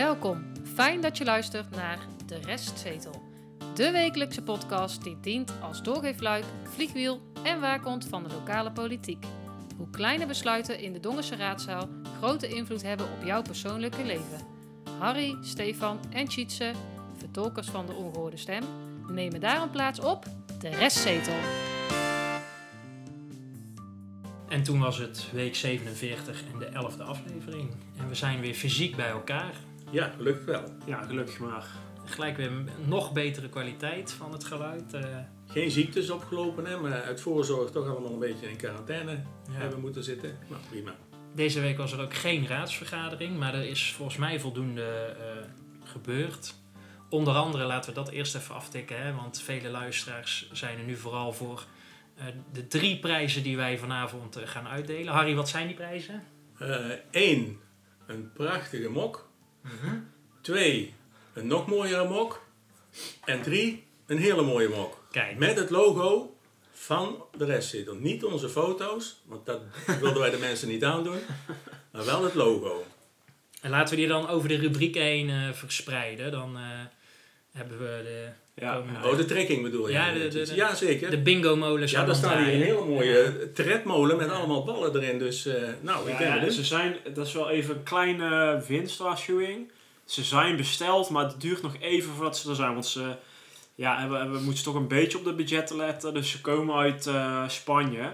Welkom. Fijn dat je luistert naar De Restzetel. De wekelijkse podcast die dient als doorgeefluik, vliegwiel en waakhond van de lokale politiek. Hoe kleine besluiten in de Dongense raadzaal grote invloed hebben op jouw persoonlijke leven. Harry, Stefan en Tjitse, vertolkers van de ongehoorde stem, nemen daarom plaats op De Restzetel. En toen was het week 47 en de 11e aflevering. En we zijn weer fysiek bij elkaar. Ja, gelukkig wel. Ja, gelukkig maar. Gelijk weer een nog betere kwaliteit van het geluid. eh, Geen ziektes opgelopen, hè, maar uit voorzorg toch allemaal een beetje in quarantaine ja. hebben moeten zitten. Nou, prima. Deze week was er ook geen raadsvergadering, maar er is volgens mij voldoende eh, gebeurd. Onder andere laten we dat eerst even aftikken, hè, want vele luisteraars zijn er nu vooral voor eh, de drie prijzen die wij vanavond eh, gaan uitdelen. Harry, wat zijn die prijzen? Eén, een prachtige mok. Twee, een nog mooiere mok. En drie, een hele mooie mok. Kijk, Met het logo van de restzetel. Niet onze foto's, want dat wilden wij de mensen niet aandoen. Maar wel het logo. en laten we die dan over de rubriek heen eh, verspreiden. Dan eh, hebben we de, Ja, komende- Oh, de trekking bedoel je? Ja, de- de- de- ja zeker. de bingo-molen. ja, daar staat hier een hele mooie tredmolen met allemaal ballen erin. Dus, eh, nou, ik Ja, ja, benieuwd. ze zijn, dat is wel even een kleine winstwaarschuwing. Ze zijn besteld, maar het duurt nog even voordat ze er zijn. Want ze ja, hebben, hebben, moeten toch een beetje op de budgetten letten. Dus ze komen uit eh, Spanje.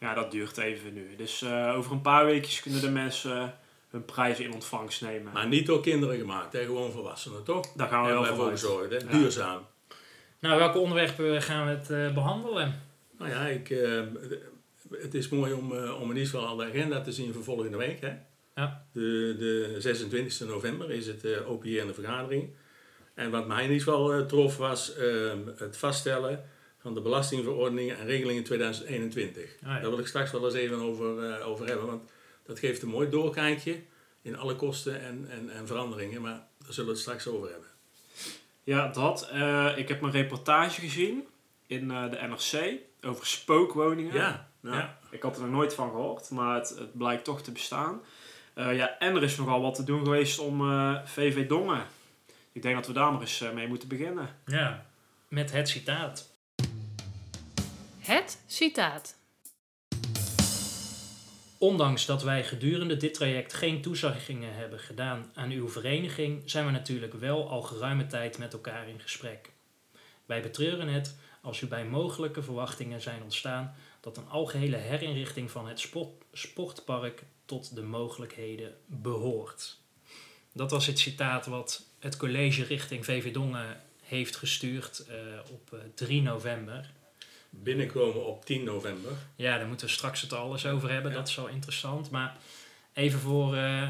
Ja, dat duurt even nu. Dus eh, over een paar weken kunnen de mensen hun prijzen in ontvangst nemen. Maar niet door kinderen gemaakt, hè? gewoon volwassenen, toch? Daar gaan we wel voor hè? Ja. duurzaam. Nou, welke onderwerpen gaan we het eh, behandelen? Nou ja, ik, eh, het is mooi om, eh, om in ieder geval al de agenda te zien voor volgende week. Hè? Ja. De, de 26 november is het uh, de vergadering. En wat mij in ieder geval trof was ehm, het vaststellen van de belastingverordeningen en regelingen 2021. Ah, ja. Daar wil ik straks wel eens even over, eh, over hebben, want dat geeft een mooi doorkijkje in alle kosten en, en, en veranderingen. Maar daar zullen we het straks over hebben. Ja, dat. Eh, ik heb een reportage gezien in eh, de NRC over spookwoningen. Ja, Nou, ja. Ik had er nog nooit van gehoord, maar het, het blijkt toch te bestaan. Eh, ja, en er is nogal wat te doen geweest om eh, VV Dongen. Ik denk dat we daar maar eens eh, mee moeten beginnen. Ja, met het citaat. Het citaat. Ondanks dat wij gedurende dit traject geen toezeggingen hebben gedaan aan uw vereniging, zijn we natuurlijk wel al geruime tijd met elkaar in gesprek. Wij betreuren het als u bij mogelijke verwachtingen zijn ontstaan dat een algehele herinrichting van het sport, sportpark tot de mogelijkheden behoort. Dat was het citaat wat het college richting VV Dongen heeft gestuurd eh, op eh, 3 november. Binnenkomen op 10 november. Ja, daar moeten we straks het alles over hebben. Ja. Dat is wel interessant. Maar even voor eh,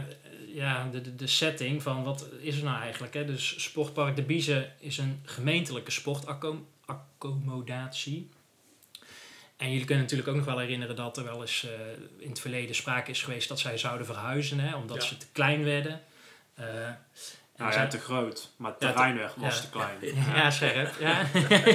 ja, de, de, de setting van wat is er nou eigenlijk. Hè? Dus Sportpark De Biezen is een gemeentelijke sportaccommodatie. En jullie kunnen natuurlijk ook nog wel herinneren dat er wel eens eh, in het verleden sprake is geweest dat zij zouden verhuizen. Hè? Omdat Ja. ze te klein werden. Eh, Nou ja, te groot, maar Ja, terreinweg was ja. te klein. ja, scherp. Ja.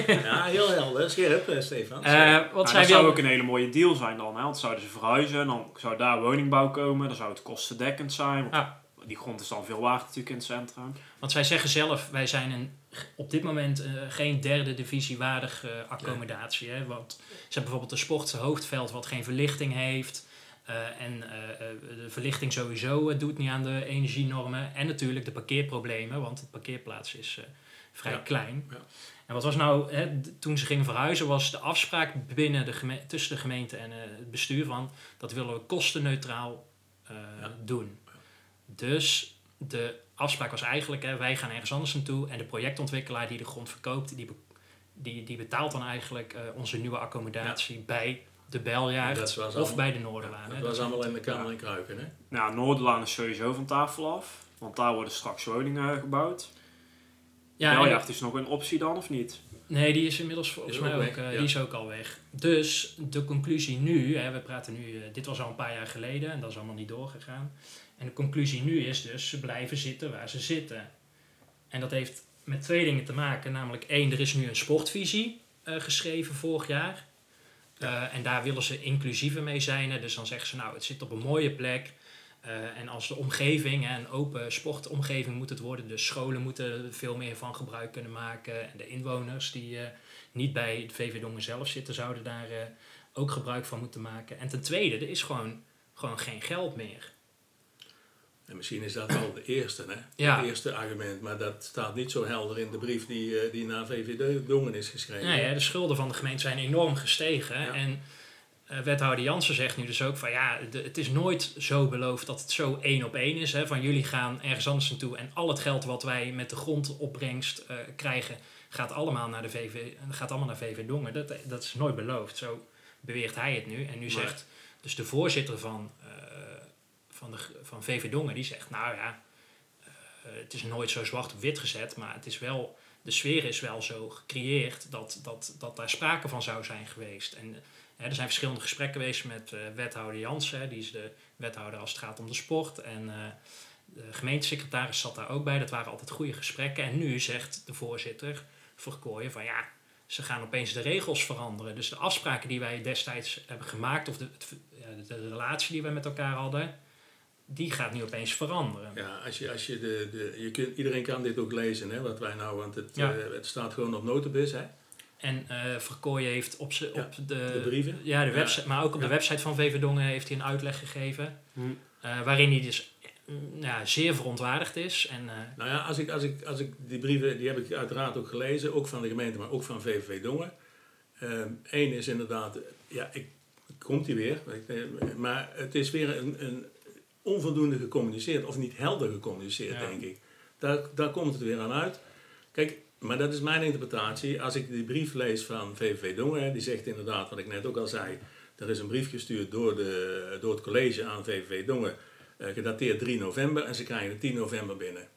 Ja, heel helder. Scherp, eh, Stefan. Eh, Scherp. wat Nou, zij dat zou ook een hele mooie deal zijn dan. Hè? Want zouden ze verhuizen, dan zou daar woningbouw komen. Dan zou het kostendekkend zijn. Want die grond is dan veel waard natuurlijk in het centrum. Want zij zeggen zelf, wij zijn een, op dit moment eh, geen derde divisie waardig eh, accommodatie. Hè? Want ze hebben bijvoorbeeld een sporthoofdveld wat geen verlichting heeft. Eh, en eh, eh, de verlichting sowieso doet niet aan de energienormen. En natuurlijk de parkeerproblemen, want het parkeerplaats is vrij Ja. klein. Ja. En wat was nou, hè, toen ze gingen verhuizen, was de afspraak binnen de geme- tussen de gemeente en het bestuur van dat willen we kostenneutraal Ja. doen. Dus de afspraak was eigenlijk, hè, wij gaan ergens anders naartoe en de projectontwikkelaar die de grond verkoopt, die, be- die, die betaalt dan eigenlijk onze nieuwe accommodatie bij de was of allemaal- bij de Noorderlaan. Dat hè. was Dat- allemaal in de Kamer in Kruiken, hè? Nou, Noorderlaan is sowieso van tafel af. Want daar worden straks woningen gebouwd. ja, het is nog een optie dan of niet? Nee, die is inmiddels volgens Is mij ook eh, ja. die is ook al weg. Dus de conclusie nu, hè, we praten nu, eh, dit was al een paar jaar geleden en dat is allemaal niet doorgegaan. En de conclusie nu is dus, ze blijven zitten waar ze zitten. En dat heeft met twee dingen te maken. Namelijk één, er is nu een sportvisie eh, geschreven vorig jaar. Eh, en daar willen ze inclusiever mee zijn. Dus dan zeggen ze, nou, het zit op een mooie plek. Eh, en als de omgeving, hè, een open sportomgeving moet het worden, de scholen moeten er veel meer van gebruik kunnen maken. En de inwoners die eh, niet bij de VV Dongen zelf zitten, zouden daar ook gebruik van moeten maken. En ten tweede, er is gewoon, gewoon geen geld meer. En misschien is dat wel de eerste, hè? Ja. Het eerste argument, maar dat staat niet zo helder in de brief die, eh, die naar VVD Dongen is geschreven. Nee, hè, de schulden van de gemeente zijn enorm gestegen. Ja. En eh, wethouder Jansen zegt nu dus ook van ja, de- het is nooit zo beloofd dat het zo één op één is. Hè, van jullie gaan ergens anders naartoe en al het geld wat wij met de grondopbrengst eh, krijgen, gaat allemaal naar de VV, gaat allemaal naar VV Dongen. Dat, dat is nooit beloofd. Zo beweert hij het nu. En nu Maar- zegt dus de voorzitter van, van, de, van VV Dongen, die zegt nou ja, eh, het is nooit zo zwart op wit gezet, maar het is wel, de sfeer is wel zo gecreëerd dat, dat, dat daar sprake van zou zijn geweest. En er zijn verschillende gesprekken geweest met eh, wethouder Jansen, die is de wethouder als het gaat om de sport. En eh, de gemeentesecretaris zat daar ook bij, dat waren altijd goede gesprekken. En nu zegt de voorzitter Verkooyen van ja, ze gaan opeens de regels veranderen. Dus de afspraken die wij destijds hebben gemaakt, of de, de, de relatie die wij met elkaar hadden, die gaat nu opeens veranderen. Ja, als je, als je de, de, je kunt, iedereen kan dit ook lezen, hè, wat wij nou, want het, Ja. eh, het staat gewoon op notibus, hè. En Verkooyen heeft op, Ja, op de, de brieven. Ja, de Ja. website, maar ook op de website van VV Dongen heeft hij een uitleg gegeven. Hm. eh, waarin hij dus mm, ja, zeer verontwaardigd is. En, Nou ja, als ik, als ik, als ik die brieven, die heb ik uiteraard ook gelezen, ook van de gemeente, maar ook van VVV Dongen. Eén is inderdaad, ja, ik, komt die weer, maar het is weer een, een onvoldoende gecommuniceerd, of niet helder gecommuniceerd, Ja. denk ik. Daar, daar komt het weer aan uit. Kijk, maar dat is mijn interpretatie. Als ik die brief lees van VVV Dongen, die zegt inderdaad, wat ik net ook al zei, er is een brief gestuurd door, de, door het college aan VVV Dongen, eh, gedateerd 3 november, en ze krijgen het 10 november binnen.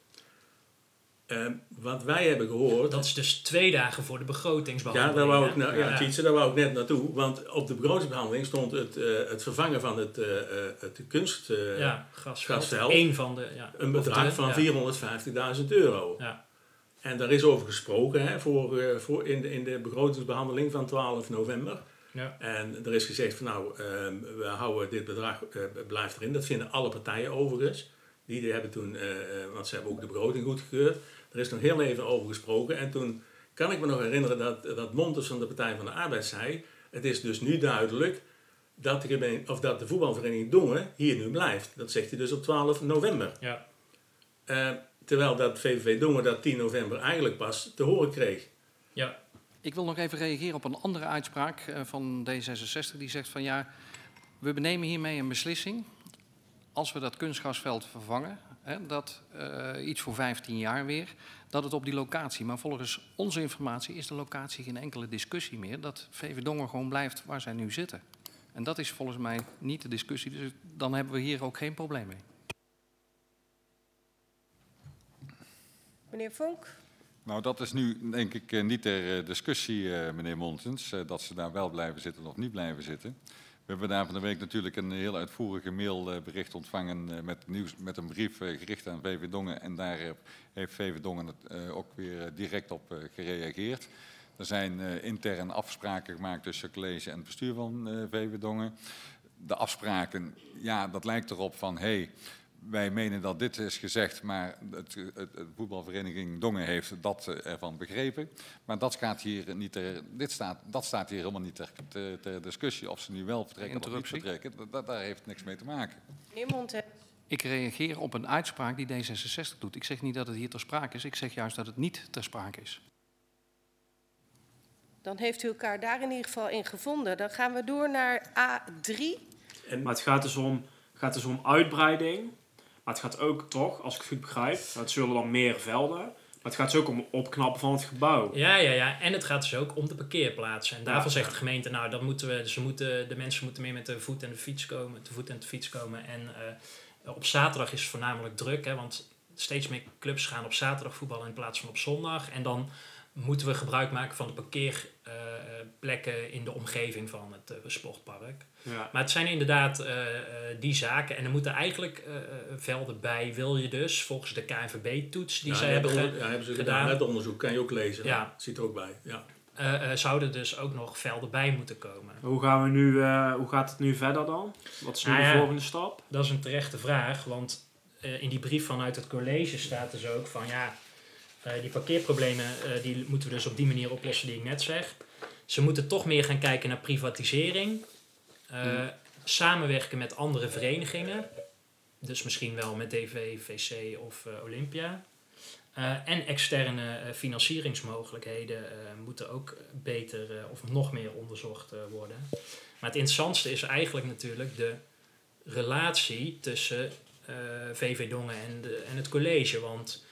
Ehm, wat wij hebben gehoord. dat is dus twee dagen voor de ja, begrotingsbehandeling. daar wou ik, nou, ja, Ja. Daar wou ik net naartoe. Want op de begrotingsbehandeling stond het, eh, het vervangen van het, eh, het kunst. ja, gasveld. gasveld. Eén van de... Ja, Een bedrag van ja. 450.000 euro. Ja. En daar is over gesproken hè, voor, voor in, de, in de begrotingsbehandeling van 12 november. Ja. En er is gezegd van nou, ehm, we houden dit bedrag, blijft erin. Dat vinden alle partijen overigens. Die hebben toen, eh, eh, want ze hebben ook de begroting goedgekeurd. Er is nog heel even over gesproken. En toen kan ik me nog herinneren dat, dat Montes van de Partij van de Arbeid zei... Het is dus nu duidelijk dat de, gemeen, of dat de voetbalvereniging Dongen hier nu blijft. Dat zegt hij dus op 12 november. Ja. Eh, terwijl dat VVV Dongen dat 10 november eigenlijk pas te horen kreeg. ja. Ik wil nog even reageren op een andere uitspraak eh, van D66. Die zegt van ja, we benemen hiermee een beslissing. Als we dat kunstgrasveld vervangen, hè, dat eh, iets voor 15 jaar weer, dat het op die locatie. Maar volgens onze informatie is de locatie geen enkele discussie meer. Dat VV Dongen gewoon blijft waar zij nu zitten. En dat is volgens mij niet de discussie. Dus dan hebben we hier ook geen probleem mee. Meneer Vonk? Nou, dat is nu denk ik eh, niet ter eh, discussie, eh, meneer Montens, eh, dat ze daar wel blijven zitten of niet blijven zitten. We hebben daar van de week natuurlijk een heel uitvoerige mailbericht ontvangen eh, met, nieuws, met een brief eh, gericht aan VV Dongen. En daar eh, heeft VV Dongen het, ook weer direct op gereageerd. Er zijn intern afspraken gemaakt tussen college en het bestuur van VV Dongen. De afspraken, ja, dat lijkt erop van, hé, hey, wij menen dat dit is gezegd, maar het, het, het voetbalvereniging Dongen heeft dat ervan begrepen. Maar dat, gaat hier niet ter, dit staat, dat staat hier helemaal niet ter, ter, ter discussie of ze nu wel vertrekken of niet vertrekken. Dat, dat- daar heeft niks mee te maken. Meneer? Ik reageer op een uitspraak die D66 doet. Ik zeg niet dat het hier ter sprake is, ik zeg juist dat het niet ter sprake is. Dan heeft u elkaar daar in ieder geval in gevonden. Dan gaan we door naar A3. En Maar het gaat dus om, gaat dus om uitbreiding. Maar het gaat ook toch, als ik het goed begrijp, het zullen dan meer velden. Maar het gaat dus ook om opknappen van het gebouw. Ja, ja, ja. En het gaat dus ook om de parkeerplaatsen. En daarvan Ja, zegt de gemeente, nou, dat moeten we, ze moeten, de mensen moeten meer met de voet en de fiets komen, te voet en de fiets komen. En eh, op zaterdag is het voornamelijk druk, hè, want steeds meer clubs gaan op zaterdag voetballen in plaats van op zondag. En dan moeten we gebruik maken van de parkeerplekken in de omgeving van het eh, sportpark. Ja. Maar het zijn inderdaad eh, eh, die zaken. En er moeten eigenlijk velden bij, wil je dus, volgens de KNVB-toets die ja, zij hebben onder- ja, hebben ze gedaan. Het onderzoek kan je ook lezen. Ja. Zit er ook bij. Ja. eh, eh, zouden dus ook nog velden bij moeten komen. Hoe, gaan we nu, eh, hoe gaat het nu verder dan? Wat is nu Nou de volgende stap? Dat is een terechte vraag, want eh, in die brief vanuit het college staat dus ook van ja, eh, die parkeerproblemen eh, die moeten we dus op die manier oplossen die ik net zeg. Ze moeten toch meer gaan kijken naar privatisering, eh, Hmm. samenwerken met andere verenigingen, dus misschien wel met DV, VC of eh, Olympia. Eh, en externe financieringsmogelijkheden moeten ook beter of nog meer onderzocht worden. Maar het interessantste is eigenlijk natuurlijk de relatie tussen VV Dongen en, de, en het college. Want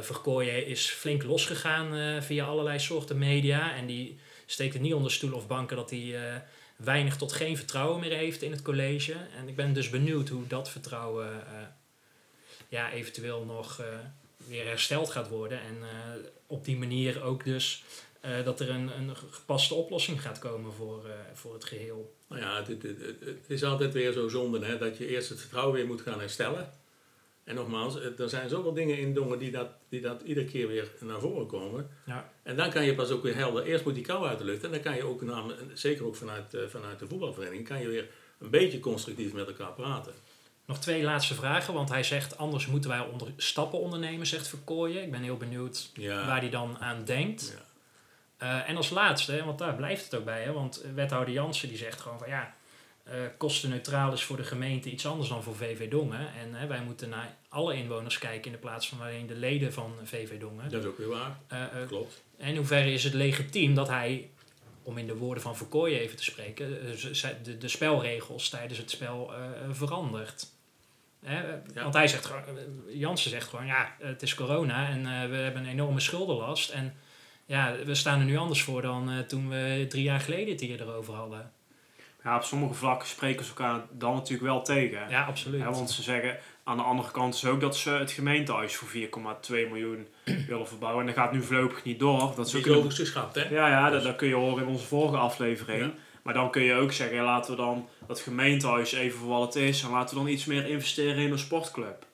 Verkooyen is flink losgegaan via allerlei soorten media. En die steekt het niet onder stoel of banken dat hij eh, weinig tot geen vertrouwen meer heeft in het college. En ik ben dus benieuwd hoe dat vertrouwen eh, ja, eventueel nog eh, weer hersteld gaat worden. En op die manier ook dus dat er een, een gepaste oplossing gaat komen voor, voor het geheel. Nou ja, het, het is altijd weer zo zonde hè, dat je eerst het vertrouwen weer moet gaan herstellen. En nogmaals, het- er zijn zoveel dingen in Dongen die dat, die dat iedere keer weer naar voren komen. Ja. En dan kan je pas ook weer helder, eerst moet die kou uit de lucht. En dan kan je ook, zeker ook vanuit, eh, vanuit de voetbalvereniging, kan je weer een beetje constructief met elkaar praten. Nog twee laatste vragen, want hij zegt anders moeten wij onder, stappen ondernemen, zegt Verkooyen. Ik ben heel benieuwd Ja. waar hij dan aan denkt. Ja. Eh, en als laatste, hè, want daar blijft het ook bij, hè, want wethouder Jansen die zegt gewoon van ja, eh kostenneutraal is voor de gemeente iets anders dan voor VV Dongen. En wij moeten naar alle inwoners kijken in de plaats van alleen de leden van VV Dongen. Dat is ook weer waar, Eh, eh, klopt. en in hoeverre is het legitiem dat hij, om in de woorden van Verkooyen even te spreken, eh, de, de spelregels tijdens het spel eh, eh, verandert? Hè, eh, Ja. Want hij zegt gewoon, eh, Jansen zegt gewoon, ja, het is corona en eh, we hebben een enorme schuldenlast. En ja, we staan er nu anders voor dan eh, toen we drie jaar geleden het hier erover hadden. Ja, op sommige vlakken spreken ze elkaar dan natuurlijk wel tegen. Ja, absoluut. Ja, want ze zeggen aan de andere kant is ook dat ze het gemeentehuis voor 4,2 miljoen willen verbouwen. En dat gaat nu voorlopig niet door. Dat is ook een- overigens geschrapt, hè? Ja, ja dat, dat kun je horen in onze vorige aflevering. Ja. Maar dan kun je ook zeggen, laten we dan dat gemeentehuis even voor wat het is. En laten we dan iets meer investeren in een sportclub.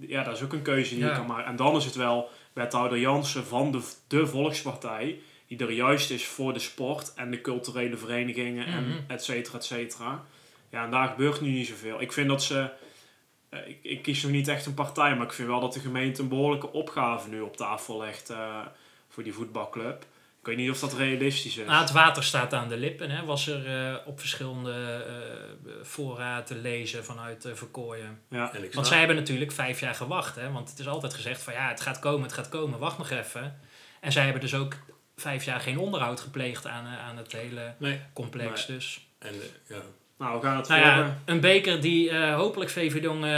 Ja, dat is ook een keuze die Ja. je kan maken. En dan is het wel wethouder Jansen van de, de Volkspartij. Die er juist is voor de sport en de culturele verenigingen en et cetera, et cetera. Ja, en daar gebeurt nu niet zoveel. Ik vind dat ze... eh, Ik, ik kies nog niet echt een partij, maar ik vind wel dat de gemeente een behoorlijke opgave nu op tafel legt eh, voor die voetbalclub. Ik weet niet of dat realistisch is. Nou, het water staat aan de lippen, hè, was er eh, op verschillende eh fora te lezen vanuit eh Verkooyen. ja. Snap, Want zij hebben natuurlijk vijf jaar gewacht. Hè? Want het is altijd gezegd van ja, het gaat komen, het gaat komen, wacht nog even. En zij hebben dus ook vijf jaar geen onderhoud gepleegd aan, eh, aan het hele nee, complex. Dus. en, ja. Nou, we gaan het Nou ja, een beker die eh, hopelijk VV Dong eh,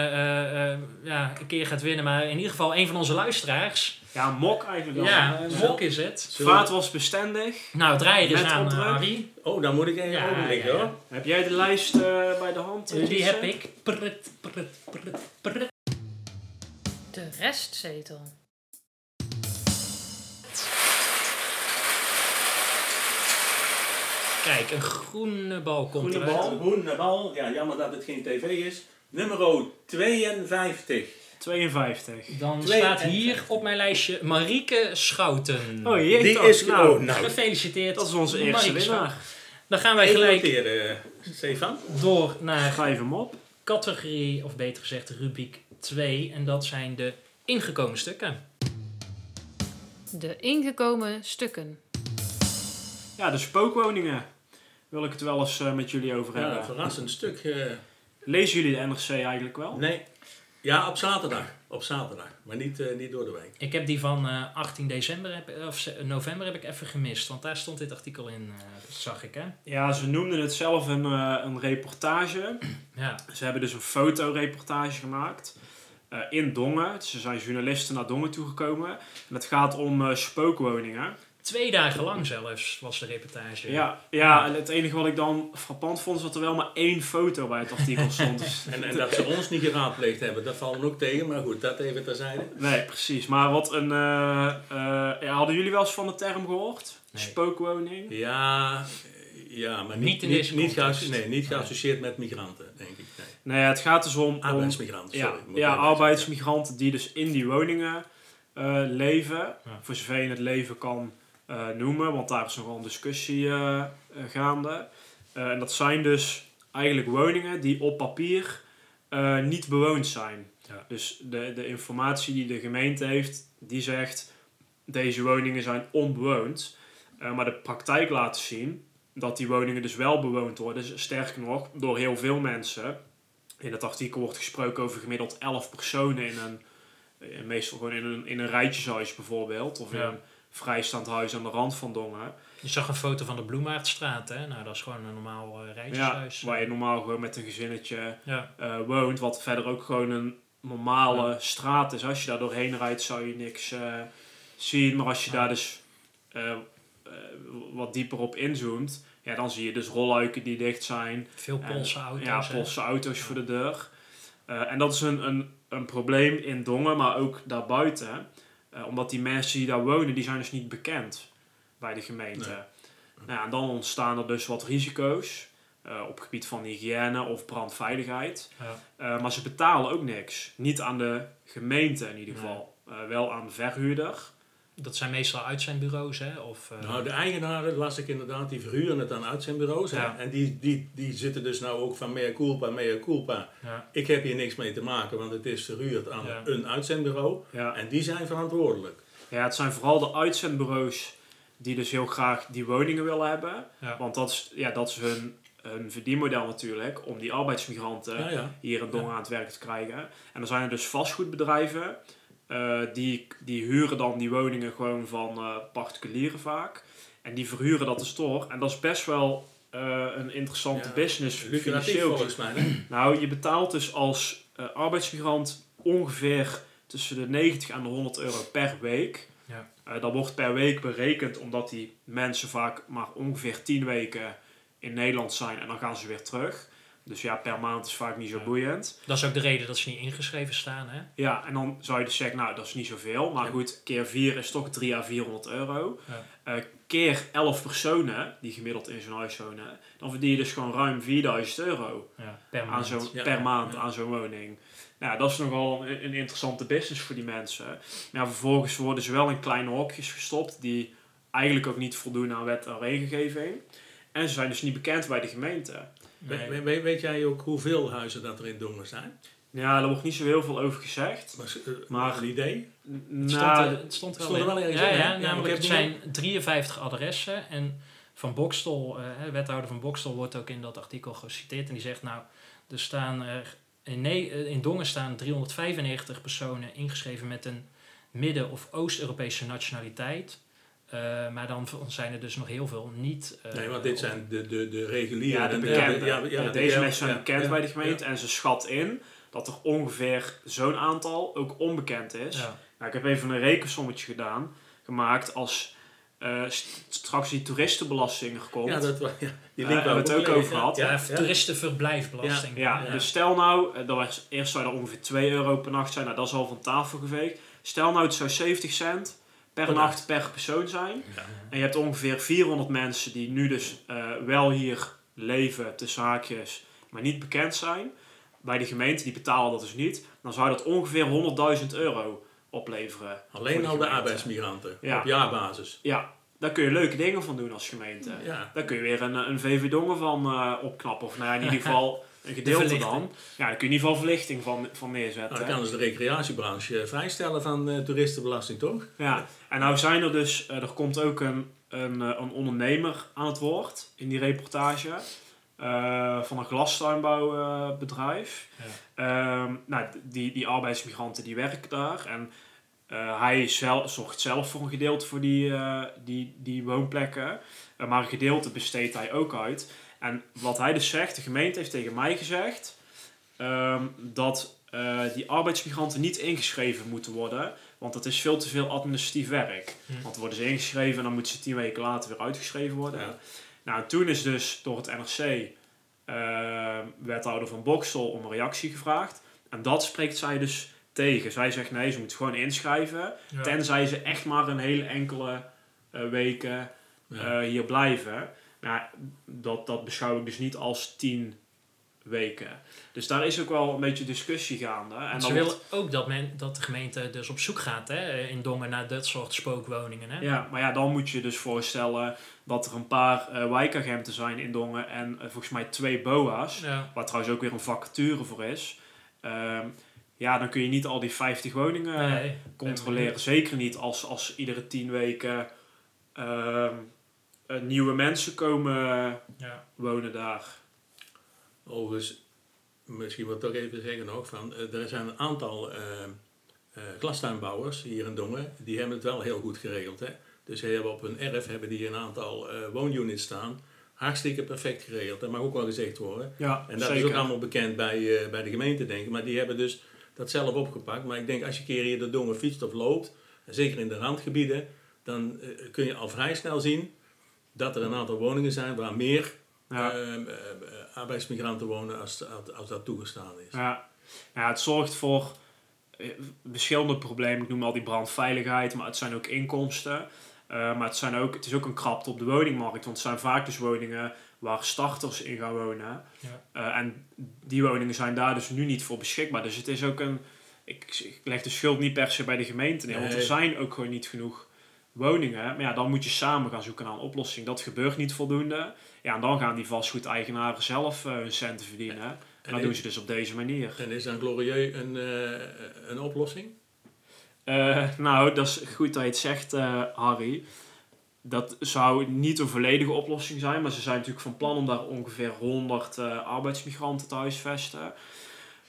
ja, een keer gaat winnen. Maar in ieder geval een van onze luisteraars. Ja, mok eigenlijk dan. ja, Mok is het. Vaat was bestendig. Nou, rijden is Met aan Harry. Oh, dan moet ik even Ja, overleggen ja, ja. hoor. Heb jij de lijst eh, bij de hand? Die heb ik. Prut, prut, prut, prut. De restzetel. Kijk, een groene bal komt Groene eruit. bal, groene bal. Ja, jammer dat het geen tv is. Nummer 52. 52. Dan Twee staat hier op mijn lijstje Marieke Schouten. Oh jee, Die is nou, oh, nou, Gefeliciteerd. dat is onze eerste winnaar. Dan gaan wij gelijk eh, Stefan. door naar Schrijf hem op. categorie, of beter gezegd rubriek 2. En dat zijn de ingekomen stukken. De ingekomen stukken. Ja, de spookwoningen. Wil ik het wel eens eh, met jullie over Ja, hebben. een verrassend stuk. eh, Lezen jullie de NRC eigenlijk wel? nee. Ja, op zaterdag. Op zaterdag. Maar niet, eh, niet door de week. Ik heb die van eh, 18 december, heb, of november heb ik even gemist. Want daar stond dit artikel in, eh, zag ik hè. Ja, ze noemden het zelf een, eh, een reportage. Ja, Ze hebben dus een fotoreportage gemaakt eh, in Dongen. Ze zijn journalisten naar Dongen toegekomen. En het gaat om eh, spookwoningen. Twee dagen lang zelfs was de reportage. Ja, ja, en het enige wat ik dan frappant vond, is dat er wel maar één foto bij het artikel stond. Dus- En, en dat ze ons niet geraadpleegd hebben, dat valt me ook tegen. Maar goed, dat even terzijde. nee, precies. Maar wat een... eh, eh, ja, hadden jullie wel eens van de term gehoord? Nee. Spookwoning? Ja, ja maar niet, Niet in niet, deze niet, nee, geassocieerd met migranten, denk ik. Nee. Nee, het gaat dus om... Arbeidsmigranten, ja, sorry. ja arbeidsmigranten die dus in die woningen eh, leven. Ja. Voor zover je het leven kan noemen, want daar is nogal een discussie eh, eh, gaande. Eh, en dat zijn dus eigenlijk woningen die op papier eh, niet bewoond zijn. Ja. Dus de, de informatie die de gemeente heeft, die zegt deze woningen zijn onbewoond. Eh, maar de praktijk laat zien dat die woningen dus wel bewoond worden. Dus sterker nog, door heel veel mensen. In het artikel wordt gesproken over gemiddeld 11 personen in een, eh, meestal gewoon in een, in een rijtjeshuis bijvoorbeeld. Of in Ja. een vrijstaand huis aan de rand van Dongen. Je zag een foto van de Bloemaardstraat, hè? Nou, dat is gewoon een normaal eh Ja, rijtjeshuis. waar je normaal gewoon met een gezinnetje Ja, eh, woont. Wat verder ook gewoon een normale straat is. Als je daar doorheen rijdt zou je niks eh, zien. Maar als je daar dus eh, eh, wat dieper op inzoomt. Ja, dan zie je dus rolluiken die dicht zijn. veel Poolse auto's. Ja? Poolse auto's voor de deur. Eh, en dat is een, een, een probleem in Dongen, maar ook daarbuiten. Eh, omdat die mensen die daar wonen, die zijn dus niet bekend bij de gemeente. Nee. Nou ja, en dan ontstaan er dus wat risico's. eh, op het gebied van hygiëne of brandveiligheid. Ja. Eh, maar ze betalen ook niks. Niet aan de gemeente in ieder geval. Wel aan de verhuurder. Dat zijn meestal uitzendbureaus, hè? Of, eh, Nou, de eigenaren, las ik inderdaad, die verhuren het aan uitzendbureaus. Ja. En die, die, die zitten dus nou ook van mea culpa, mea culpa. ja. Ik heb hier niks mee te maken, want het is verhuurd aan Ja. een uitzendbureau. En die zijn verantwoordelijk. Ja, het zijn vooral de uitzendbureaus die dus heel graag die woningen willen hebben. Want dat is, ja, dat is hun, hun verdienmodel natuurlijk, om die arbeidsmigranten hier in Dongen aan het werk te krijgen. En dan zijn er dus vastgoedbedrijven, eh, die, die huren dan die woningen gewoon van eh, particulieren vaak. En die verhuren dat dus door. En dat is best wel eh, een interessante Ja, business financieel volgens mij. hè? nou, je betaalt dus als arbeidsmigrant ongeveer tussen de 90 en de 100 euro per week. Ja. Dat wordt per week berekend omdat die mensen vaak maar ongeveer 10 weken in Nederland zijn en dan gaan ze weer terug. Dus ja, per maand is vaak niet zo Ja. boeiend. Dat is ook de reden dat ze niet ingeschreven staan, hè? Ja, en dan zou je dus zeggen, nou dat is niet zoveel. Maar Ja. goed, keer 4 is toch 3 à 400 euro. Ja. Eh, keer 11 personen die gemiddeld in zo'n huis wonen, dan verdien je dus gewoon ruim 4000 euro Ja, per aan maand. zo'n, Ja. per maand aan zo'n woning. Nou, dat is nogal een, een interessante business voor die mensen. Maar vervolgens worden ze wel in kleine hokjes gestopt die eigenlijk ook niet voldoen aan wet en regelgeving. En ze zijn dus niet bekend bij de gemeente. Nee. We- we- weet jij ook hoeveel huizen dat er in Dongen zijn? Ja, daar wordt niet zo heel veel over gezegd. Maar, Maar- een idee? N- Het stond, nou, er, het stond wel, stond er in. wel ergens ja, in, ja, Ja, namelijk het zijn 53 adressen en Van Bokstel, eh, hè, wethouder van Bokstel, wordt ook in dat artikel geciteerd en die zegt nou, er staan er in, Ne- eh, in Dongen staan 395 personen ingeschreven met een Midden- of Oost-Europese nationaliteit. Eh, maar dan zijn er dus nog heel veel niet. eh, nee, want dit zijn de, de, de reguliere. ja, de en bekende. ja, ja, Ja, de- deze ja, mensen zijn ja, bekend ja, bij de gemeente ja. en ze schat in dat er ongeveer zo'n aantal ook onbekend is. ja. Nou, ik heb even een rekensommetje gedaan, gemaakt als eh, st- straks die toeristenbelasting er komt. Ja, dat, ja, die link hebben we het ook over gehad. Ja, Ja, toeristenverblijfbelasting. Ja, Ja. dus stel nou, dat was, eerst zou er ongeveer 2 euro per nacht zijn, nou dat is al van tafel geveegd. Stel nou het zou 70 cent per, nacht per persoon zijn. Ja. En je hebt ongeveer 400 mensen die nu dus eh, wel hier leven, tussen haakjes, maar niet bekend zijn. Bij de gemeente, die betalen dat dus niet. Dan zou dat ongeveer 100.000 euro opleveren. Alleen al de arbeidsmigranten Ja. op jaarbasis. Ja, daar kun je leuke dingen van doen als gemeente. Ja. Daar kun je weer een, een VV Dongen van eh, opknappen. Of nou ja, in ieder geval een gedeelte dan. Ja, daar kun je in ieder geval verlichting van, van Nou, neerzetten. dan kan dus de recreatiebranche eh, vrijstellen van toeristenbelasting, toch? Ja, en nou zijn er dus, eh, er komt ook een, een, eh, een ondernemer aan het woord in die reportage. van een glastuinbouwbedrijf. Ehm, nou, die, die arbeidsmigranten die werken daar. En eh, hij zelf, zorgt zelf voor een gedeelte voor die, die, die woonplekken. Maar een gedeelte besteedt hij ook uit. En wat hij dus zegt, de gemeente heeft tegen mij gezegd... ehm, dat eh, die arbeidsmigranten niet ingeschreven moeten worden... Want dat is veel te veel administratief werk. Hm. Want worden ze ingeschreven en dan moeten ze tien weken later weer uitgeschreven worden. Ja. Nou, toen is dus door het NRC eh, wethouder van Boksel om een reactie gevraagd. En dat spreekt zij dus tegen. Zij zegt nee, ze moeten gewoon inschrijven. Ja. Tenzij ze echt maar een hele enkele eh, weken Ja. eh, hier blijven. Nou, dat, dat beschouw ik dus niet als tien weken. Dus daar is ook wel een beetje discussie gaande. En ze willen ook dat, men, dat de gemeente dus op zoek gaat hè, in Dongen naar dat soort spookwoningen. Hè? Ja, maar ja, dan moet je dus voorstellen dat er een paar eh, wijkagenten zijn in Dongen en eh, volgens mij twee BOA's, Ja. waar trouwens ook weer een vacature voor is. Ehm, ja, dan kun je niet al die 50 woningen Nee. controleren. Zeker niet als, als iedere 10 weken ehm, eh, nieuwe mensen komen Ja. wonen daar. Overigens, misschien wat toch even zeggen nog, van, eh, er zijn een aantal eh eh, glastuinbouwers hier in Dongen, die hebben het wel heel goed geregeld. Hè? Dus ze hebben op hun erf hebben die een aantal eh, woonunits staan. Hartstikke perfect geregeld, dat mag ook wel gezegd worden. Ja, En dat is ook allemaal bekend bij, eh, bij de gemeente, denk ik. Maar die hebben dus dat zelf opgepakt. Maar ik denk, als je een keer hier de Dongen fietst of loopt, en zeker in de randgebieden, dan eh, kun je al vrij snel zien dat er een aantal woningen zijn waar meer Ja. eh, arbeidsmigranten wonen als, als, als dat toegestaan is. Ja. ja, het zorgt voor eh, verschillende problemen. Ik noem al die brandveiligheid, maar het zijn ook inkomsten. Eh, maar het, zijn ook, het is ook een krapte op de woningmarkt. Want het zijn vaak dus woningen waar starters in gaan wonen. Ja. Eh, en die woningen zijn daar dus nu niet voor beschikbaar. Dus het is ook een... Ik, ik leg de schuld niet per se bij de gemeente neer. Want er zijn ook gewoon niet genoeg woningen. Maar ja, dan moet je samen gaan zoeken naar een oplossing. Dat gebeurt niet voldoende. Ja, en dan gaan die vastgoedeigenaren zelf eh, hun centen verdienen. En, En dat doen ze dus op deze manier. En is dan Glorieux een, eh, een oplossing? Eh, nou, dat is goed dat je het zegt, Harry. Dat zou niet een volledige oplossing zijn, maar ze zijn natuurlijk van plan om daar ongeveer 100 eh, arbeidsmigranten te huisvesten.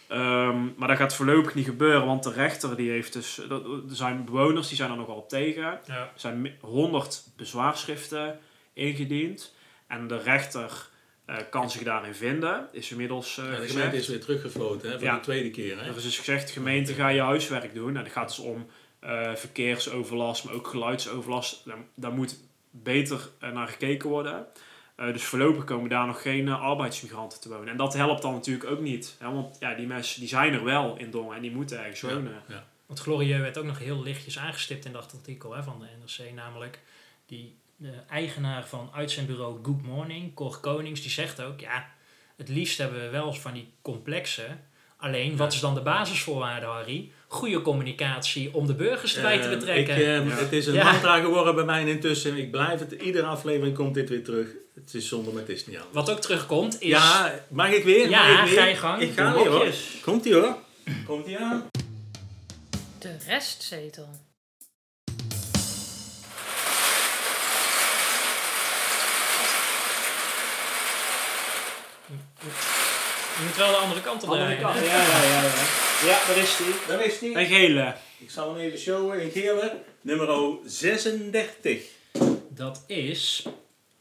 Ehm, maar dat gaat voorlopig niet gebeuren, want de rechter die heeft dus. Er zijn bewoners die zijn er nogal op tegen. Er zijn mi- 100 bezwaarschriften ingediend. En de rechter eh, kan zich daarin vinden, is inmiddels eh Ja, de gezegd. gemeente is weer teruggefloten hè, voor Ja. de tweede keer. Hè? Er is dus gezegd, gemeente ga je huiswerk doen. En het gaat dus om eh, verkeersoverlast, maar ook geluidsoverlast. Daar, daar moet beter naar gekeken worden. Eh, dus voorlopig komen daar nog geen eh, arbeidsmigranten te wonen. En dat helpt dan natuurlijk ook niet. Hè? Want ja, die mensen die zijn er wel in Dongen en die moeten ergens Ja, wonen. ja. Want Glorieux werd ook nog heel lichtjes aangestipt in dat artikel hè, van de NRC. Namelijk die de eigenaar van uitzendbureau Good Morning, Cor Konings, die zegt ook... Ja, het liefst hebben we wel van die complexe. Alleen, wat is dan de basisvoorwaarde, Harry? Goede communicatie om de burgers erbij te Eh, betrekken. ik, eh, Ja. Het is een Ja. mantra geworden bij mij intussen. Ik blijf het, iedere aflevering komt dit weer terug. Het is zonde, maar het is niet anders. Wat ook terugkomt is... Ja, mag ik weer? Ja, mag ik weer? ga je gang. Ik ga weer hoor. Komt ie hoor. Komt ie aan. De restzetel. Je moet wel de andere kant op Andere kant. Ja, ja, ja, ja. Ja, daar is die. Daar is die. Een gele. Ik zal hem even showen in gele. Nummer 36. Dat is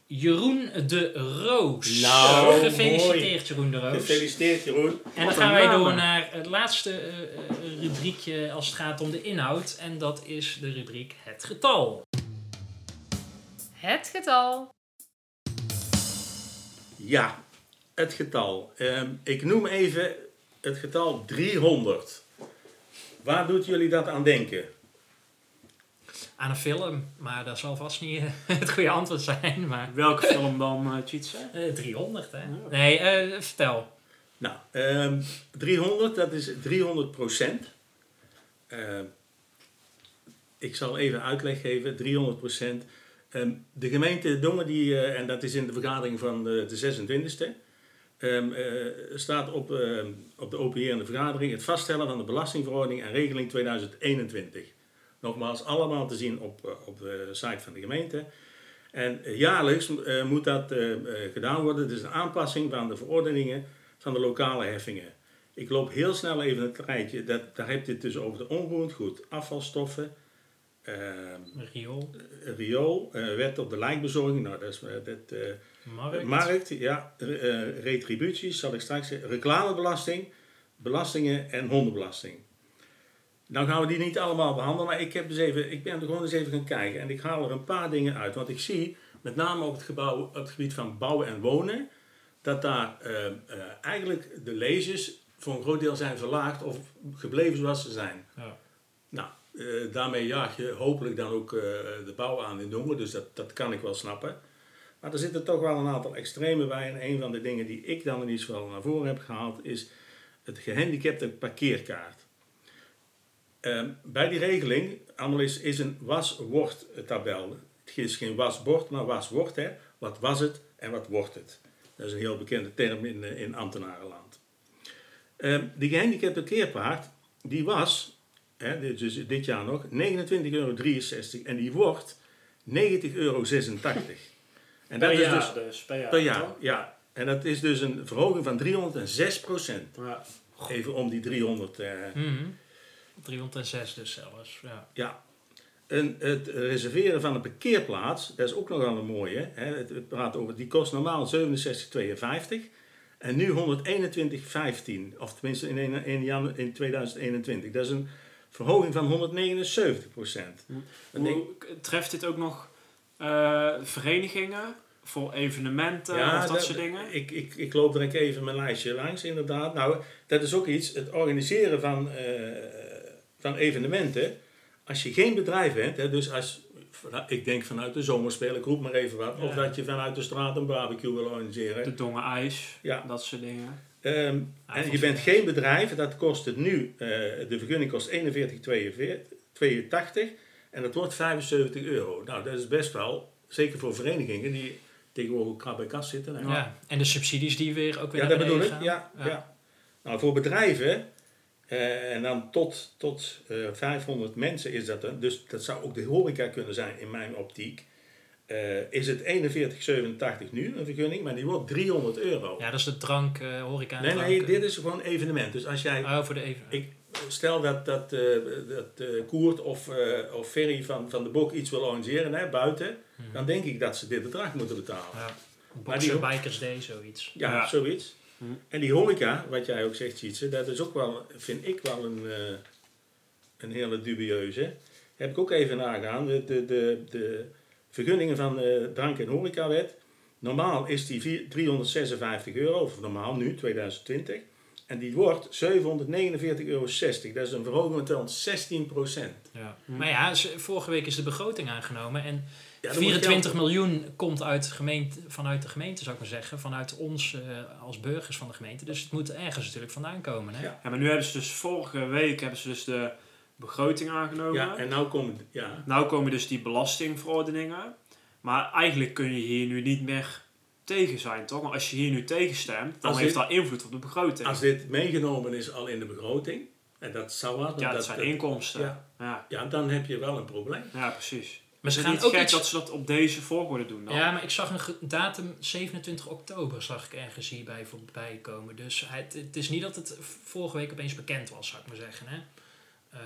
Jeroen de Roos. Nou, Gefeliciteerd Jeroen de Roos. Gefeliciteerd Jeroen. En dan gaan een wij namen. door naar het laatste eh, eh, rubriekje als het gaat om de inhoud. En dat is de rubriek Het Getal. Het getal. Ja, het getal. Ehm, ik noem even het getal 300. Waar doet jullie dat aan denken? Aan een film, maar dat zal vast niet eh, het goede antwoord zijn. Maar Welke film dan, uh, Tjitse? eh, 300 hè? Nee, eh, vertel. Nou, ehm 300, dat is 300 procent. Ehm, ik zal even uitleg geven, 300 procent. Ehm, de gemeente Dongen, die, eh, en dat is in de vergadering van de, de 26e, ehm, eh, staat op, ehm, op de openherende vergadering het vaststellen van de belastingverordening en regeling 2021. Nogmaals, allemaal te zien op, eh, op de site van de gemeente. En eh, jaarlijks moet dat gedaan worden. Het is een aanpassing van de verordeningen van de lokale heffingen. Ik loop heel snel even het rijtje. Dat, daar heb je het dus over de onroerend goed, afvalstoffen, ehm, Riool, riool, wet op de lijkbezorging, nou dat is dat, markt. markt, ja, retributies, zal ik straks zeggen, reclamebelasting, belastingen en hondenbelasting. Nou gaan we die niet allemaal behandelen, maar ik, heb dus even, ik ben er gewoon eens even gaan kijken en ik haal er een paar dingen uit. Want ik zie, met name op het, gebouw, op het gebied van bouwen en wonen, dat daar eh, eh, eigenlijk de leges voor een groot deel zijn verlaagd of gebleven zoals ze zijn. Ja. Nou, daarmee jaag je hopelijk dan ook de bouw aan in Dongen, dus dat, dat kan ik wel snappen. Maar er zitten toch wel een aantal extremen bij. En een van de dingen die ik dan in ieder geval naar voren heb gehaald is het gehandicapte parkeerkaart. Ehm, bij die regeling, allemaal is, een was-wordt tabel. Het is geen was-bord, maar was-wordt. Wat was het en wat wordt het? Dat is een heel bekende term in, eh, in ambtenarenland. Ehm, die gehandicapte parkeerpaard, die was, hè, dus dit jaar nog, 29,63 euro. En die wordt 90,86 euro. En dat per is jaar dus dus, per jaar. per jaar, toch? ja. En dat is dus een verhoging van 306 procent. Ja. Even om die 300. eh, Mhm. 306 dus zelfs. Ja. ja. En het reserveren van een parkeerplaats, dat is ook nogal een mooie. Hè. Het, het praat over, die kost normaal 67,52 en nu 121,15. Of tenminste in, een- in, jan- in 2021. Dat is een verhoging van 179 procent. Denk- treft dit ook nog eh, verenigingen voor evenementen of dat, soort dingen? Ik, ik, ik loop er even mijn lijstje langs, inderdaad. Nou, dat is ook iets, het organiseren van, eh, van evenementen. Als je geen bedrijf bent, hè, dus als, ik denk vanuit de zomerspelen, ik roep maar even wat. Of dat je vanuit de straat een barbecue wil organiseren. De Dongen IJs, Ja. dat soort dingen. Ehm, en je bent geen bedrijf, dat kost het nu, eh, de vergunning kost 41,82 en dat wordt 75 euro. Nou, dat is best wel, zeker voor verenigingen die tegenwoordig ook bij kas zitten. hè. Ja. En de subsidies die weer ook weer Ja, dat bedoel ik. Ja, ja. Nou, voor bedrijven, eh, en dan tot, tot eh 500 mensen is dat dan, dus dat zou ook de horeca kunnen zijn in mijn optiek. Eh, is het 41,87 nu een vergunning, maar die wordt 300 euro. Ja, dat is de drank, eh horeca en nee, drank. nee, dit is gewoon evenement. Dus als jij, Oh, voor de even. ik, stel dat, dat, eh, dat eh, Koert of, eh, of Ferry van, van de Bok iets wil organiseren hè, buiten, Mhm. dan denk ik dat ze dit bedrag moeten betalen. Ja. Maar die- Bikers Day, zoiets. Ja, Ja. zoiets. Hm. En die horeca, wat jij ook zegt, Sietse, dat is ook wel, vind ik wel een, eh, een hele dubieuze. Heb ik ook even nagaan. De, de, de, de vergunningen van de drank- en horecawet. Normaal is die vier- 356 euro, of normaal nu, 2020. En die wordt 749,60 euro. Dat is een verhoging van 16 procent. Ja. Hm. Maar ja, vorige week is de begroting aangenomen en Ja, dan moet 24 geld- miljoen komt uit gemeente, vanuit de gemeente, zou ik maar zeggen. Vanuit ons eh, als burgers van de gemeente. Dus het moet ergens natuurlijk vandaan komen. Hè? Ja. Ja, maar nu hebben ze dus vorige week hebben ze dus de begroting aangenomen. Ja, en nou komen, ja, Nou komen dus die belastingverordeningen. Maar eigenlijk kun je hier nu niet meer tegen zijn, toch? Want als je hier nu tegenstemt, dan Als heeft dit- dat invloed op de begroting. als dit meegenomen is al in de begroting, en dat zou wel... ja, dat, zijn inkomsten. Ja. Ja. Ja, Ja, dan heb je wel een probleem. precies. Maar ze het gaan niet ook gek iets... dat ze dat op deze volgorde doen dan? Ja, maar ik zag een datum 27 oktober zag ik ergens hierbij voorbij komen. Dus het, het is niet dat het vorige week opeens bekend was, zou ik maar zeggen. Hè? Eh,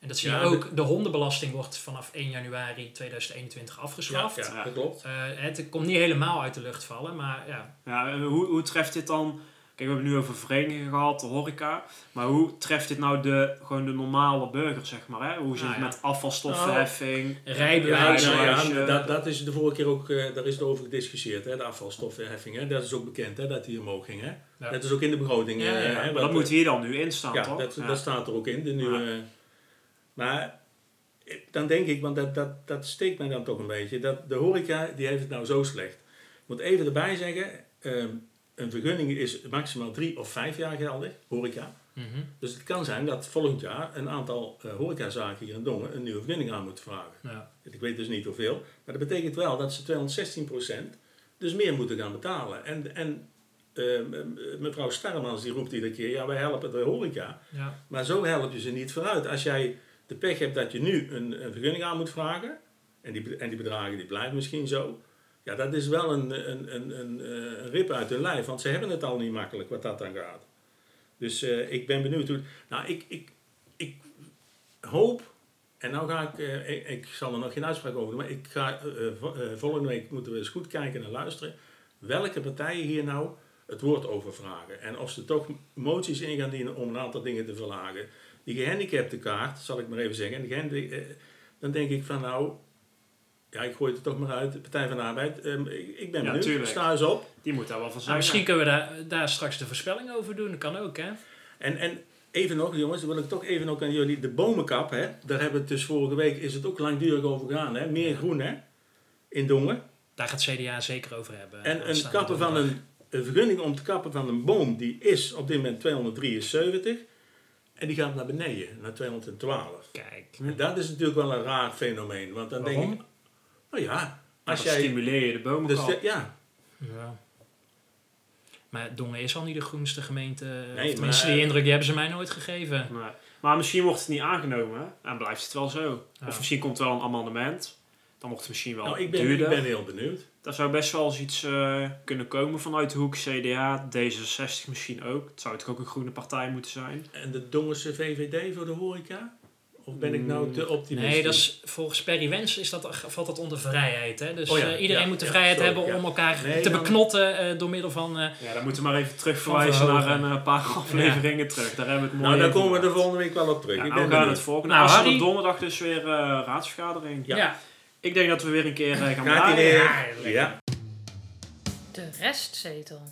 en dat zie je Ja, ook. De hondenbelasting wordt vanaf 1 januari 2021 afgeschaft. Ja, Ja. dat klopt. Eh, het komt niet helemaal uit de lucht vallen, maar ja. Ja, hoe, hoe treft dit dan... Kijk, we hebben het nu over verenigingen gehad, de horeca. Maar hoe treft dit nou de, gewoon de normale burger, zeg maar? Hè? Hoe zit Nou het ja. met afvalstoffenheffing? Ja, Rijbewijs. nou ja, rijbewijs, dat, dat is de vorige keer ook, eh, daar is het over gediscussieerd, hè, de afvalstoffenheffing. Hè, dat is ook bekend, hè, dat die omhoog ging. Hè. Ja. Dat is ook in de begroting. Ja, eh, ja, hè, dat moet hier dan nu in staan, Ja, toch? dat, Ja. dat staat er ook in, de nieuwe... Maar eh, dan denk ik, want dat, dat, dat steekt mij dan toch een beetje, dat de horeca, die heeft het nou zo slecht. Ik moet even erbij zeggen, ehm, een vergunning is maximaal drie of vijf jaar geldig, horeca. Mhm. Dus het kan zijn dat volgend jaar een aantal eh horecazaken hier in Dongen een nieuwe vergunning aan moeten vragen. ja. Ik weet dus niet hoeveel. Maar dat betekent wel dat ze 216% dus meer moeten gaan betalen. En, en eh, m- mevrouw Starmans die roept iedere keer, ja wij helpen de horeca. Ja. Maar zo help je ze niet vooruit. Als jij de pech hebt dat je nu een, een vergunning aan moet vragen, en die, en die bedragen die blijven misschien zo. Ja, dat is wel een, een, een, een, eh, een rip uit hun lijf, want ze hebben het al niet makkelijk wat dat dan gaat. Dus eh, ik ben benieuwd hoe. Nou, ik, ik, ik hoop, en nou ga ik, eh, ik, zal er nog geen uitspraak over doen, maar ik ga, vo- volgende week moeten we eens goed kijken en luisteren welke partijen hier nou het woord over vragen. En of ze toch moties in gaan dienen om een aantal dingen te verlagen. Die gehandicapte kaart, zal ik maar even zeggen, en eh, dan denk ik van nou, ja, ik gooi het er toch maar uit, de Partij van de Arbeid. ehm, ik, ben Ja, benieuwd, tuurlijk. sta eens op. Die moet daar wel van Nou, zijn. misschien kunnen we daar, daar straks de voorspelling over doen. Dat kan ook, hè? En, en even nog, jongens, dan wil ik toch even ook aan jullie, de bomenkap, hè, daar hebben we het dus vorige week, is het ook langdurig over gegaan, hè, meer groen, hè, in Dongen. Daar gaat CDA zeker over hebben. En een, kappen van een vergunning om te kappen van een boom, die is op dit moment 273. En die gaat naar beneden, naar 212. Kijk, En dat is natuurlijk wel een raar fenomeen. Want dan denk Waarom? ik, nou ja, als Dan jij... stimuleer je de bomen Dus, ja, ja. Maar Dongen is al niet de groenste gemeente. Nee, of tenminste, maar- die indruk die hebben ze mij nooit gegeven. Nee. Maar misschien wordt het niet aangenomen en blijft het wel zo. Ja. Of misschien komt er wel een amendement. Dan wordt het misschien wel nou, ik ben, duurder. ik ben heel benieuwd. Daar zou best wel eens iets eh, kunnen komen vanuit de hoek CDA, D66 misschien ook. Het zou toch ook een groene partij moeten zijn. En de Dongense VVD voor de horeca? Of ben ik nou te optimistisch? Nee, dat is, volgens Perry Wens is dat, valt dat onder vrijheid. Hè? Dus Oh ja, eh, iedereen ja, moet de ja, vrijheid sorry, hebben om elkaar Nee, te dan- beknotten eh, door middel van... Ja, dan moeten we maar even terugverwijzen naar een paar afleveringen terug. Daar hebben we het mooi Nou, daar even komen we de volgende week wel op terug. Ik nou, ben we gaan het volgende. Nou, Nou, Harry- donderdag dus weer raadsvergadering. Ja. Ik denk dat we weer een keer eh, gaan Gaat draaien. Ja. Ja. De restzetel.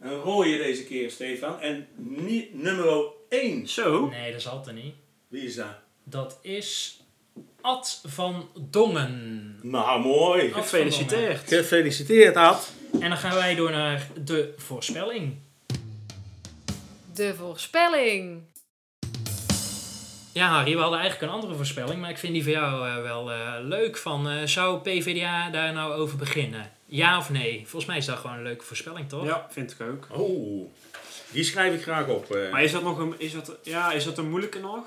Een rode deze keer, Stefan. En niet nummer 1. Zo. Nee, dat is altijd niet. Wie is dat? Dat is Ad van Dongen. Nou, mooi. Ad Gefeliciteerd. Gefeliciteerd, Ad. En dan gaan wij door naar de voorspelling. De voorspelling. Ja, Harry, we hadden eigenlijk een andere voorspelling, maar ik vind die van jou eh, wel eh, leuk. Van, eh, zou PvdA daar nou over beginnen? Ja of nee? Volgens mij is dat gewoon een leuke voorspelling, toch? Ja, vind ik ook. Oh, die schrijf ik graag op. eh. Maar is dat nog een, is dat, ja, is dat een moeilijke nog?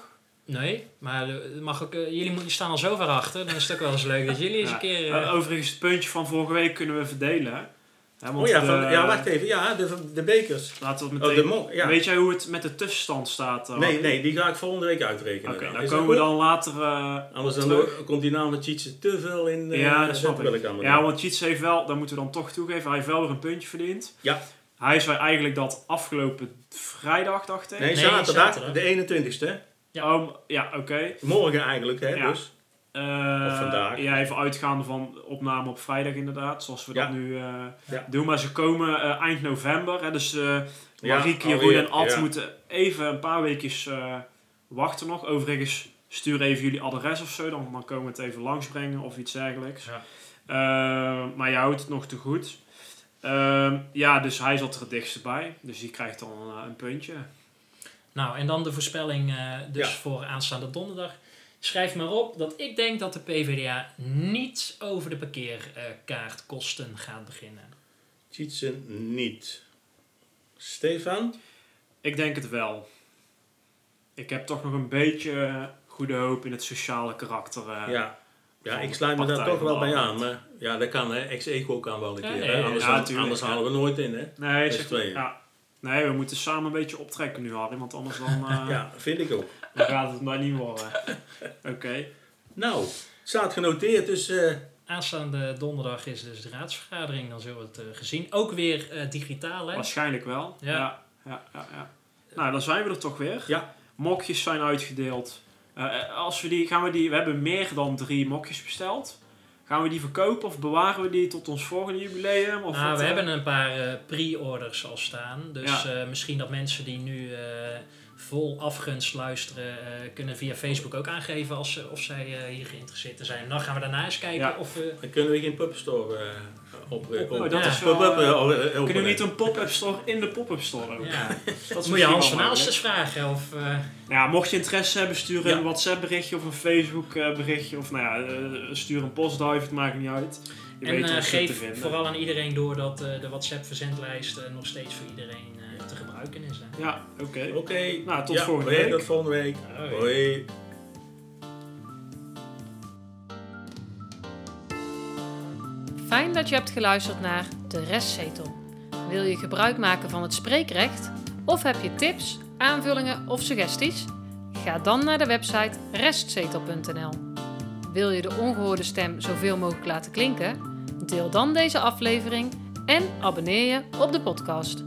Nee, maar mag ook, jullie staan al zo ver achter. Dan is het ook wel eens leuk dat jullie eens Ja. een keer... overigens, het puntje van vorige week kunnen we verdelen. Hè. Hè, want oh ja, de- van, ja, wacht even. Ja, de, de bekers. Laten we het Oh, meteen... de mo- ja. Weet jij hoe het met de tussenstand staat? eh, Nee, nee, die ga ik volgende week uitrekenen. Oké, dan. komen we dan later eh, Anders dan terug. komt die naam met Tjitse te veel in. eh, Ja, dat snap wil ik. ik allemaal Ja, want Cheats heeft wel, dat moeten we dan toch toegeven, hij heeft wel weer een puntje verdiend. Ja. Hij zei eigenlijk dat afgelopen vrijdag, dacht ik. Nee, Nee, zaterdag, de 21ste. Ja. Ja, oké. Morgen eigenlijk, hè? Ja. Dus. Eh, Of vandaag. Ja, even uitgaande van opname op vrijdag inderdaad, zoals we Ja. dat nu eh, Ja. doen. Maar ze komen eh, eind november. Hè, dus eh Ja, Marieke, alweer, Jeroen en Ad ja. moeten even een paar weekjes eh, wachten nog. Overigens, stuur even jullie adres of zo, dan, dan komen we het even langsbrengen of iets dergelijks. Ja. Eh, maar je houdt het nog te goed. Ehm, ja, dus hij zat er het dichtst bij. Dus die krijgt dan een puntje. Nou, en dan de voorspelling eh, dus Ja. voor aanstaande donderdag. Schrijf maar op dat ik denk dat de PvdA niet over de parkeerkaartkosten gaat beginnen. Tjitse niet. Stefan? Ik denk het wel. Ik heb toch nog een beetje eh, goede hoop in het sociale karakter. eh. Ja. Ja, ik sluit me daar toch wel bij aan. Maar ja, dat kan hè. Ex-eco kan wel een Ja, keer. nee, hè. Anders, ja, anders ja. halen we nooit in, hè. Nee, zeg, twee. ja. Nee, we moeten samen een beetje optrekken nu, Harry. Want anders dan, eh, Ja, vind ik ook. dan gaat het maar niet worden. Oké. Nou, het staat genoteerd, dus... eh, Aanstaande donderdag is dus de raadsvergadering, dan zullen we het eh, gezien. Ook weer eh, digitaal, hè? Waarschijnlijk wel. Ja. Ja. Ja, ja, ja, Nou, dan zijn we er toch weer. Ja. Mokjes zijn uitgedeeld. Eh, als we, die, gaan we, die, we hebben meer dan drie mokjes besteld. Gaan we die verkopen of bewaren we die tot ons volgende jubileum? Of Nou, wat, we eh? hebben een paar eh, pre-orders al staan. Dus Ja. eh, misschien dat mensen die nu vol afgunst luisteren, eh, kunnen via Facebook ook aangeven als, ze- of zij eh, hier geïnteresseerd zijn. Dan gaan we daarna eens kijken Ja. of we... dan kunnen we geen pubstore eh op... op, Oh, dat Ja. is wel, eh, eh, eh, Kunnen we niet een pop-up store in de pop-up store? Ja. Dat is Moet je Hans van vragen of... eh, Ja, mocht je interesse hebben, stuur Ja. een WhatsApp berichtje of een Facebook eh, berichtje. Of nou ja, eh, stuur een postduif, het maakt niet uit. Je en weet eh, ons te geef vooral aan iedereen door dat eh, de WhatsApp verzendlijst eh, nog steeds voor iedereen te gebruiken is. Hè. Ja, oké. Oké. Nou, tot Ja, volgende week. Tot volgende week. Hoi. Hoi. Fijn dat je hebt geluisterd naar De Restzetel. Wil je gebruik maken van het spreekrecht? Of heb je tips, aanvullingen of suggesties? Ga dan naar de website restzetel.nl. Wil je de ongehoorde stem zoveel mogelijk laten klinken? Deel dan deze aflevering en abonneer je op de podcast.